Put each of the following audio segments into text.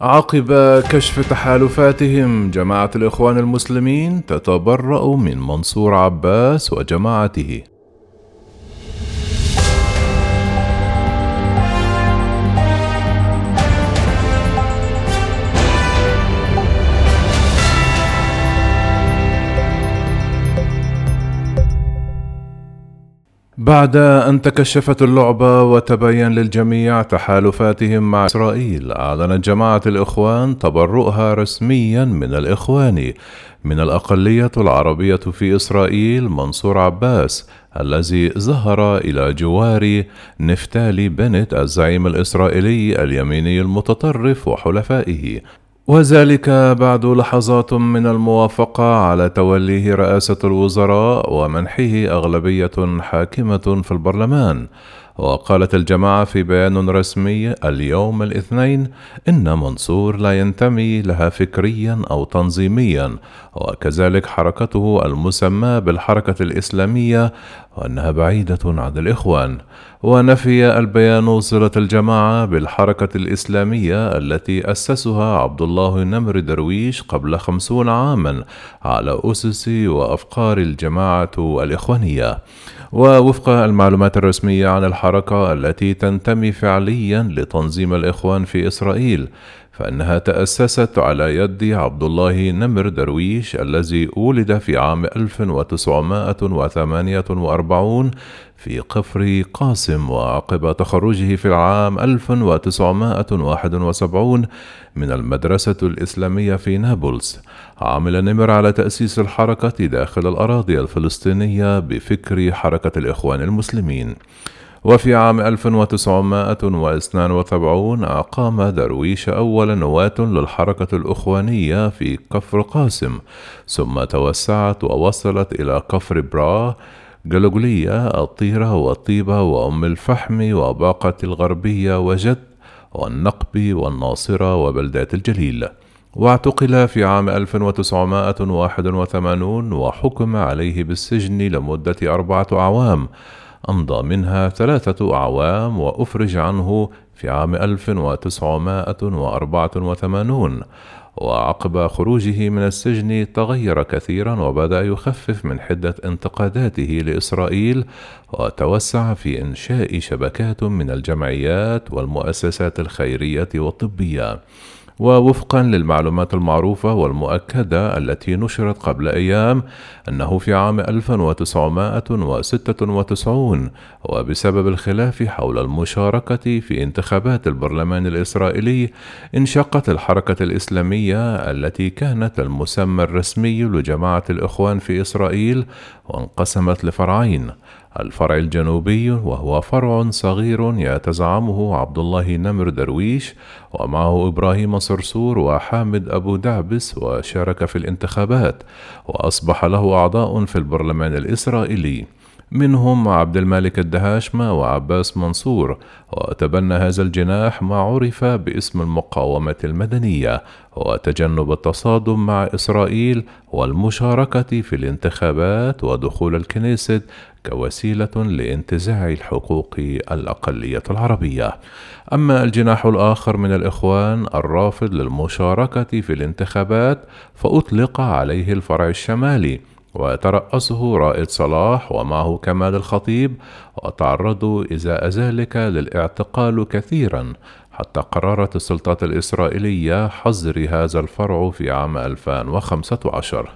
عقب كشف تحالفاتهم جماعة الإخوان المسلمين تتبرأ من منصور عباس وجماعته. بعد أن تكشفت اللعبة وتبين للجميع تحالفاتهم مع إسرائيل أعلنت جماعة الإخوان تبرؤها رسميا من الإخوان. من الأقلية العربية في إسرائيل منصور عباس الذي ظهر إلى جوار نفتالي بنت الزعيم الإسرائيلي اليميني المتطرف وحلفائه. وذلك بعد لحظات من الموافقة على توليه رئاسة الوزراء ومنحه أغلبية حاكمة في البرلمان. وقالت الجماعة في بيان رسمي اليوم الاثنين إن منصور لا ينتمي لها فكريا أو تنظيميا وكذلك حركته المسمى بالحركة الإسلامية وأنها بعيدة عن الإخوان. ونفي البيان صلة الجماعة بالحركة الإسلامية التي أسسها عبد الله نمر درويش قبل خمسون عاما على أسس وأفكار الجماعة الإخوانية. ووفق المعلومات الرسمية عن الحركة التي تنتمي فعليا لتنظيم الإخوان في إسرائيل فإنها تأسست على يد عبد الله نمر درويش الذي ولد في عام 1948 في قفر قاسم وعقب تخرجه في العام 1971 من المدرسة الإسلامية في نابلس. عمل نمر على تأسيس الحركة داخل الأراضي الفلسطينية بفكر حركة الإخوان المسلمين. وفي عام 1972 أقام درويش أول نواة للحركة الإخوانية في كفر قاسم ثم توسعت ووصلت إلى كفر برا جلجلية الطيرة والطيبة وأم الفحم وباقة الغربية وجد والنقب والناصرة وبلدات الجليل. واعتقل في عام 1981 وحكم عليه بالسجن لمدة أربعة أعوام. أمضى منها ثلاثة أعوام وأفرج عنه في عام 1984 وعقب خروجه من السجن تغير كثيرا وبدأ يخفف من حدة انتقاداته لإسرائيل وتوسع في إنشاء شبكات من الجمعيات والمؤسسات الخيرية والطبية. ووفقا للمعلومات المعروفة والمؤكدة التي نشرت قبل أيام أنه في عام 1996 وبسبب الخلاف حول المشاركة في انتخابات البرلمان الإسرائيلي انشقت الحركة الإسلامية التي كانت المسمى الرسمي لجماعة الإخوان في إسرائيل وانقسمت لفرعين. الفرع الجنوبي وهو فرع صغير يتزعمه عبد الله نمر درويش ومعه إبراهيم صرصور وحامد أبو دعبس وشارك في الانتخابات وأصبح له أعضاء في البرلمان الإسرائيلي. منهم عبد الملك الدهاشمة وعباس منصور وتبنى هذا الجناح ما عرف باسم المقاومة المدنية وتجنب التصادم مع إسرائيل والمشاركة في الانتخابات ودخول الكنيست كوسيلة لانتزاع الحقوق الأقلية العربية. أما الجناح الآخر من الإخوان الرافض للمشاركة في الانتخابات فأطلق عليه الفرع الشمالي ويترأسه رائد صلاح ومعه كمال الخطيب وتعرضوا إزاء ذلك للإعتقال كثيرا حتى قررت السلطات الإسرائيلية حظر هذا الفرع في عام 2015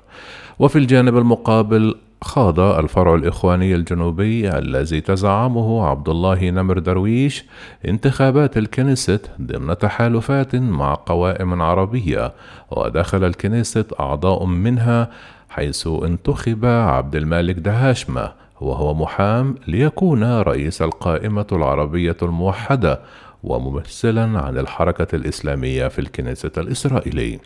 وفي الجانب المقابل خاض الفرع الإخواني الجنوبي الذي تزعمه عبد الله نمر درويش انتخابات الكنيست ضمن تحالفات مع قوائم عربية ودخل الكنيست أعضاء منها حيث انتخب عبد المالك دهاشمة وهو محام ليكون رئيس القائمة العربية الموحدة وممثلا عن الحركة الإسلامية في الكنيسة الإسرائيلي.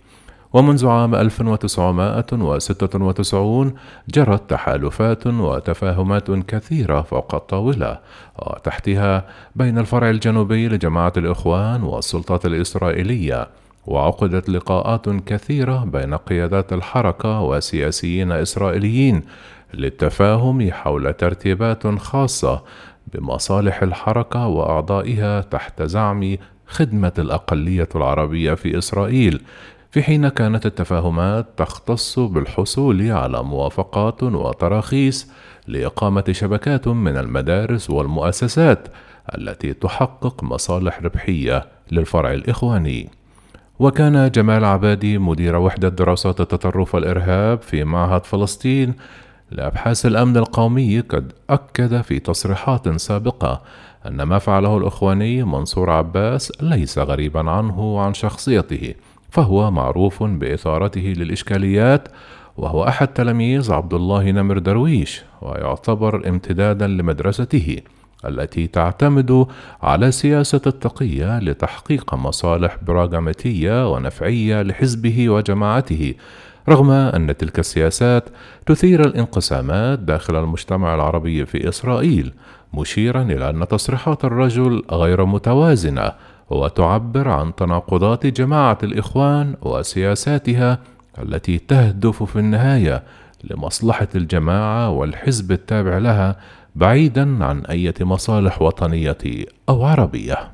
ومنذ عام 1996 جرت تحالفات وتفاهمات كثيرة فوق الطاولة وتحتها بين الفرع الجنوبي لجماعة الإخوان والسلطات الإسرائيلية. وعقدت لقاءات كثيرة بين قيادات الحركة وسياسيين إسرائيليين للتفاهم حول ترتيبات خاصة بمصالح الحركة وأعضائها تحت زعم خدمة الأقلية العربية في إسرائيل في حين كانت التفاهمات تختص بالحصول على موافقات وتراخيص لإقامة شبكات من المدارس والمؤسسات التي تحقق مصالح ربحية للفرع الإخواني. وكان جمال عبادي مدير وحدة دراسات التطرف والإرهاب في معهد فلسطين لأبحاث الأمن القومي قد أكد في تصريحات سابقة أن ما فعله الإخواني منصور عباس ليس غريبا عنه وعن شخصيته فهو معروف بإثارته للإشكاليات وهو أحد تلاميذ عبد الله نمر درويش ويعتبر امتدادا لمدرسته. التي تعتمد على سياسة التقية لتحقيق مصالح براغماتية ونفعية لحزبه وجماعته رغم أن تلك السياسات تثير الانقسامات داخل المجتمع العربي في إسرائيل مشيرا إلى أن تصريحات الرجل غير متوازنة وتعبر عن تناقضات جماعة الإخوان وسياساتها التي تهدف في النهاية لمصلحة الجماعة والحزب التابع لها بعيدا عن أي مصالح وطنية أو عربية.